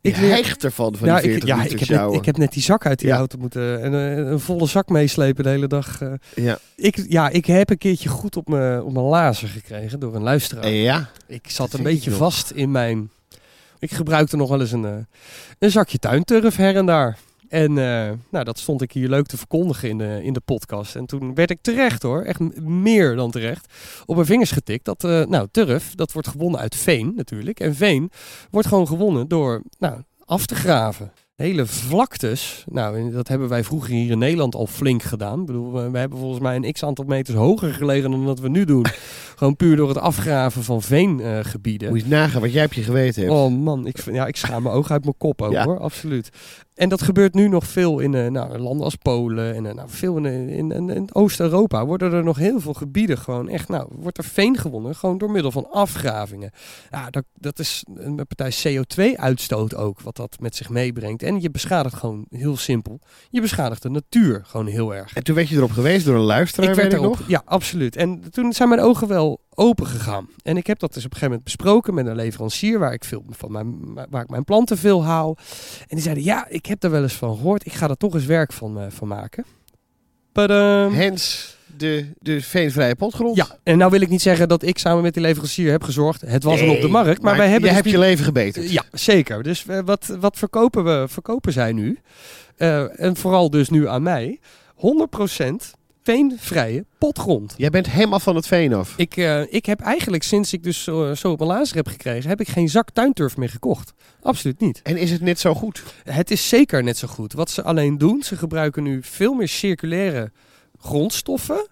Ik hecht ervan, van ja, die 40 ik, ja, ik heb, net, ik heb net die zak uit die Ja. auto moeten... En eh, een volle zak meeslepen de hele dag. eh. Ja. Ik, ja, ik heb een keertje goed op mijn lazer gekregen door een luisteraar. ja. Ik zat Dat een beetje ik vast in mijn... Ik gebruikte nog wel eens een, eh, een zakje tuinturf her en daar. En eh, nou, dat stond ik hier leuk te verkondigen in de, in de podcast. En toen werd ik terecht hoor, echt meer dan terecht, op mijn vingers getikt. Dat, eh, nou, turf, dat wordt gewonnen uit veen natuurlijk. En veen wordt gewoon gewonnen door, nou, af te graven. Hele vlaktes, nou, dat hebben wij vroeger hier in Nederland al flink gedaan. Ik bedoel, we, hebben volgens mij een x aantal meters hoger gelegen dan dat we nu doen. gewoon puur door het afgraven van veengebieden. Moet je nagaan wat jij op je geweten hebt. Oh man, ik, ja, ik schaam mijn ogen uit mijn kop ook Ja. hoor, absoluut. En dat gebeurt nu nog veel in eh, nou, landen als Polen en eh, nou, veel in, in, in, in Oost-Europa. Worden er nog heel veel gebieden gewoon echt, nou, wordt er veen gewonnen, gewoon door middel van afgravingen. Ja, dat, dat is een partij CO2-uitstoot ook, wat dat met zich meebrengt. En je beschadigt gewoon heel simpel, je beschadigt de natuur gewoon heel erg. En toen werd je erop geweest door een luisteraar, Ik werd weet ik erop, nog. ja, absoluut. En toen zijn mijn ogen wel open gegaan. En ik heb dat dus op een gegeven moment besproken met een leverancier waar ik veel van mijn, waar ik mijn planten veel haal. En die zeiden, ja, ik heb daar wel eens van gehoord. Ik ga er toch eens werk van, eh, van maken. Padam. Hens de, de veenvrije potgrond. Ja, en nou wil ik niet zeggen dat ik samen met die leverancier heb gezorgd. Het was al op de markt, maar, maar wij hebben jij dus hebt je leven gebeterd. Ja, zeker. Dus eh, wat, wat verkopen, we, verkopen zij nu? Eh, en vooral dus nu aan mij. 100% veenvrije potgrond. Jij bent helemaal van het veen af. Ik, eh, ik heb eigenlijk sinds ik dus zo, zo op mijn lazer heb gekregen, heb ik geen zak tuinturf meer gekocht. Absoluut niet. En is het net zo goed? Het is zeker net zo goed. Wat ze alleen doen, ze gebruiken nu veel meer circulaire grondstoffen.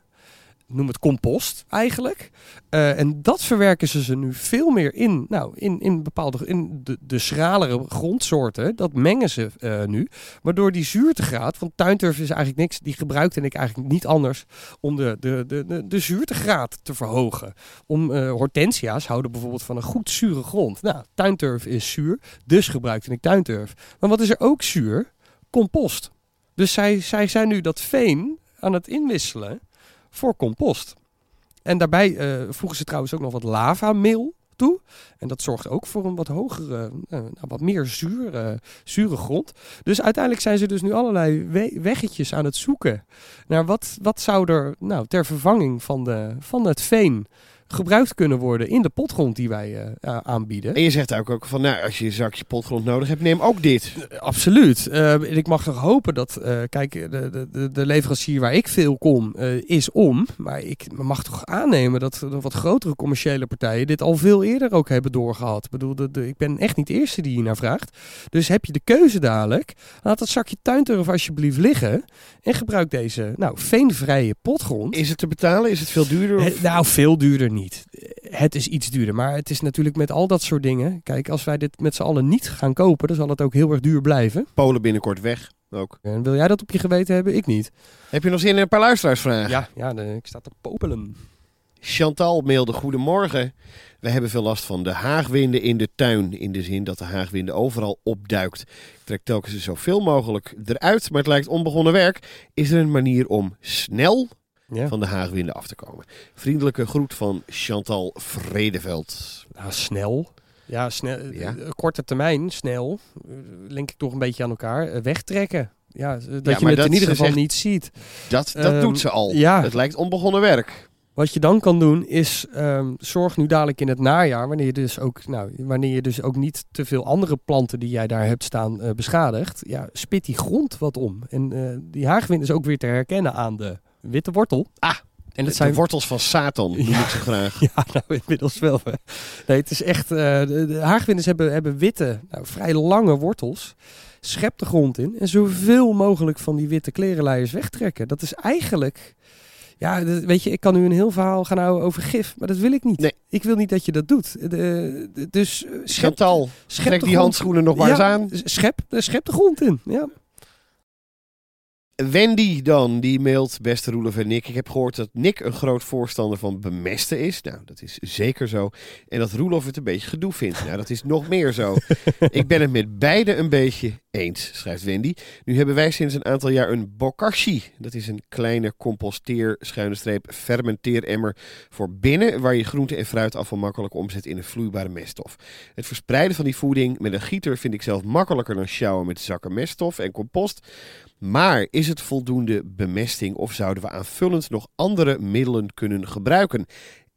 Noem het compost eigenlijk. Eh, en dat verwerken ze ze nu veel meer in, nou, in, in bepaalde in de, de schralere grondsoorten. Dat mengen ze eh, nu. Waardoor die zuurtegraad, want tuinturf is eigenlijk niks, die gebruikte ik eigenlijk niet anders om de, de, de, de, zuurtegraad te verhogen. Om eh, hortensia's houden bijvoorbeeld van een goed zure grond. Nou, tuinturf is zuur, dus gebruikte ik tuinturf. Maar wat is er ook zuur? Compost. Dus zij, zij zijn nu dat veen aan het inwisselen voor compost. En daarbij eh, voegen ze trouwens ook nog wat lavameel toe. En dat zorgt ook voor een wat hogere, eh, nou, wat meer zuur, eh, zure grond. Dus uiteindelijk zijn ze dus nu allerlei we- weggetjes aan het zoeken naar wat, wat zou er nou, ter vervanging van, de, van het veen gebruikt kunnen worden in de potgrond die wij eh, aanbieden. En je zegt ook, ook van, nou, als je een zakje potgrond nodig hebt, neem ook dit. Absoluut. Eh, ik mag toch hopen dat, eh, kijk, de, de, de leverancier waar ik veel kom is om. Maar ik mag toch aannemen dat de wat grotere commerciële partijen dit al veel eerder ook hebben doorgehad. Ik bedoel, de, ik ben echt niet de eerste die hier naar vraagt. Dus heb je de keuze dadelijk, laat dat zakje tuinturf alsjeblieft liggen. En gebruik deze, nou, veenvrije potgrond. Is het te betalen? Is het veel duurder? Of? Nou, veel duurder niet. Eh, Het is iets duurder. Maar het is natuurlijk met al dat soort dingen. Kijk, als wij dit met z'n allen niet gaan kopen, dan zal het ook heel erg duur blijven. Polen binnenkort weg ook. En wil jij dat op je geweten hebben? Ik niet. Heb je nog zin in een paar luisteraarsvragen? Ja, ja de- ik sta te popelen. Chantal mailde goedemorgen. We hebben veel last van de haagwinden in de tuin. In de zin dat de haagwinden overal opduikt. Ik trek telkens zoveel mogelijk eruit. Maar het lijkt onbegonnen werk. Is er een manier om snel Ja. van de haagwinden af te komen? Vriendelijke groet van Chantal Vredeveld. Nou, snel. Ja, snel. Ja. eh, korte termijn, snel. eh, Link ik toch een beetje aan elkaar. Eh, wegtrekken. Ja, eh, dat je het dat in ieder geval zegt- niet ziet. Dat, dat Ehm, doet ze al. ja. Het lijkt onbegonnen werk. Wat je dan kan doen is ehm, zorg nu dadelijk in het najaar, wanneer je dus ook, nou, wanneer je dus ook niet te veel andere planten die jij daar hebt staan eh, beschadigt, ja, spit die grond wat om. En eh, die haagwind is ook weer te herkennen aan de witte wortel. Ah, en dat de zijn wortels van Satan, noem ik ze graag. Ja, nou inmiddels wel. hè. Nee, het is echt. eh, de, hebben, hebben witte, nou, vrij lange wortels. Schep de grond in en zoveel mogelijk van die witte klerenleiers wegtrekken. Dat is eigenlijk. Ja, dat- weet je, ik kan nu een heel verhaal gaan houden over gif, maar dat wil ik niet. Nee. Ik wil niet dat je dat doet. De, de- dus eh, schep, Chantal, schep trek die handschoenen nog maar eens aan. Schep, schep de grond in. Ja. Wendy dan, die mailt, beste Roelof en Nick. Ik heb gehoord dat Nick een groot voorstander van bemesten is. Nou, dat is zeker zo. En dat Roelof het een beetje gedoe vindt. Nou, dat is nog meer zo. ik ben het met beide een beetje eens, schrijft Wendy. Nu hebben wij sinds een aantal jaar een bokashi. Dat is een kleine composteer, schuine streep, fermenteeremmer voor binnen, waar je groente en fruitafval makkelijk omzet in een vloeibare meststof. Het verspreiden van die voeding met een gieter vind ik zelf makkelijker dan sjouwen met zakken meststof en compost. Maar is het voldoende bemesting of zouden we aanvullend nog andere middelen kunnen gebruiken?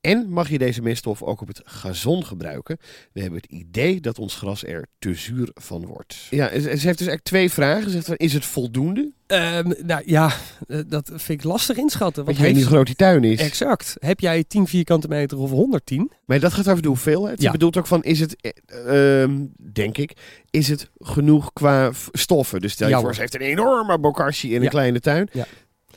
En mag je deze meststof ook op het gazon gebruiken? We hebben het idee dat ons gras er te zuur van wordt. Ja, ze heeft dus eigenlijk twee vragen. Ze zegt, van, is het voldoende? Ehm, nou ja, eh, dat vind ik lastig inschatten. Want je weet niet hoe groot die tuin is. Exact. Heb jij 10 vierkante meter of 110? Maar dat gaat over de hoeveelheid. Je bedoelt ook van, is het, eh, ehm, denk ik, is het genoeg qua stoffen? Dus stel je Ja, voor, ze heeft een enorme bokashi in een Ja. kleine tuin.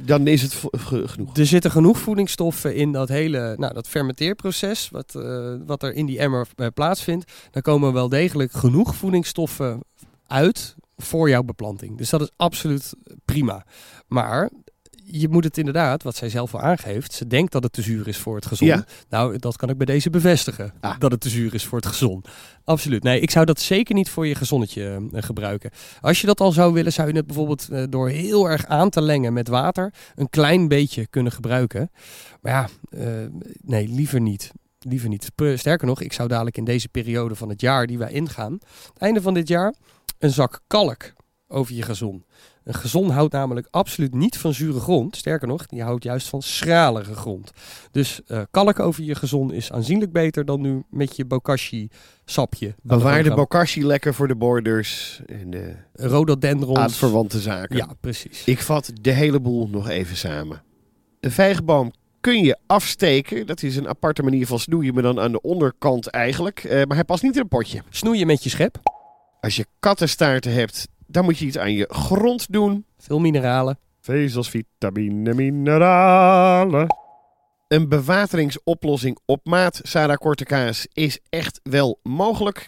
Dan is het genoeg. Er zitten genoeg voedingsstoffen in dat hele nou, dat fermenteerproces, wat, eh, wat er in die emmer eh, plaatsvindt. Daar komen wel degelijk genoeg voedingsstoffen uit voor jouw beplanting. Dus dat is absoluut prima. Maar je moet het inderdaad, wat zij zelf al aangeeft, ze denkt dat het te zuur is voor het gezond. Ja. Nou, dat kan ik bij deze bevestigen, Ah. dat het te zuur is voor het gezond. Absoluut. Nee, ik zou dat zeker niet voor je gezonnetje eh, gebruiken. Als je dat al zou willen, zou je het bijvoorbeeld eh, door heel erg aan te lengen met water een klein beetje kunnen gebruiken. Maar ja, eh, nee, liever niet. Liever niet. Sterker nog, ik zou dadelijk in deze periode van het jaar die wij ingaan, het einde van dit jaar, een zak kalk over je gazon. Een gazon houdt namelijk absoluut niet van zure grond. Sterker nog, die houdt juist van schralige grond. Dus eh, kalk over je gazon is aanzienlijk beter dan nu met je bokashi sapje. de Bewaar de gaan. bokashi lekker voor de borders en de Rhododendrons. aardverwante zaken. Ja, precies. Ik vat de hele boel nog even samen. Een vijgenboom kun je afsteken. Dat is een aparte manier van snoeien, maar dan aan de onderkant eigenlijk. Eh, maar hij past niet in een potje. Snoeien met je schep. Als je kattenstaarten hebt, dan moet je iets aan je grond doen. Veel mineralen. Vezels, vitamine, mineralen. Een bewateringsoplossing op maat, Sarah Kortekaas, is echt wel mogelijk.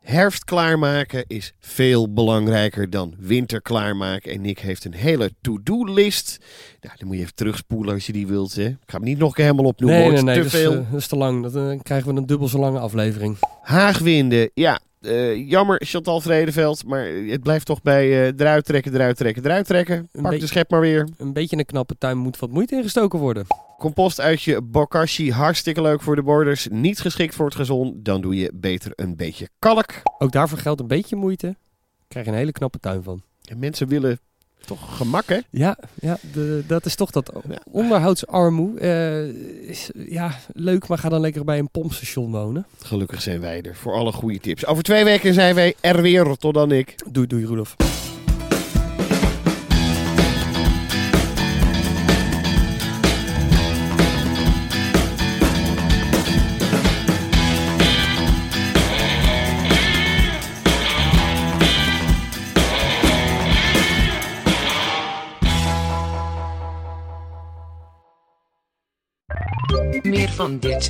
Herfst klaarmaken is veel belangrijker dan winter klaarmaken. En Nick heeft een hele to-do-list. Nou, dan moet je even terugspoelen als je die wilt. Hè. Ik ga hem niet nog een keer helemaal opnoemen. Nee, hoor. nee, te dat is, veel. eh, dat is te lang. Dat, Dan krijgen we een dubbel zo lange aflevering. Haagwinden, ja. Eh, jammer, Chantal Vredeveld. Maar het blijft toch bij eh eruit trekken, eruit trekken, eruit trekken. Een Pak de schep maar weer. Een beetje een knappe tuin moet wat moeite ingestoken worden. Compost uit je bokashi, hartstikke leuk voor de borders. Niet geschikt voor het gezond, dan doe je beter een beetje kalk. Ook daarvoor geldt een beetje moeite. Krijg je een hele knappe tuin van. En mensen willen toch gemak, hè? Ja, ja de, dat is toch dat onderhoudsarmoe. Eh, is, ja, leuk, maar ga dan lekker bij een pompstation wonen. Gelukkig zijn wij er voor alle goede tips. Over twee weken zijn wij er weer, tot dan ik. Doei, doei, Roelof. Meer van dit.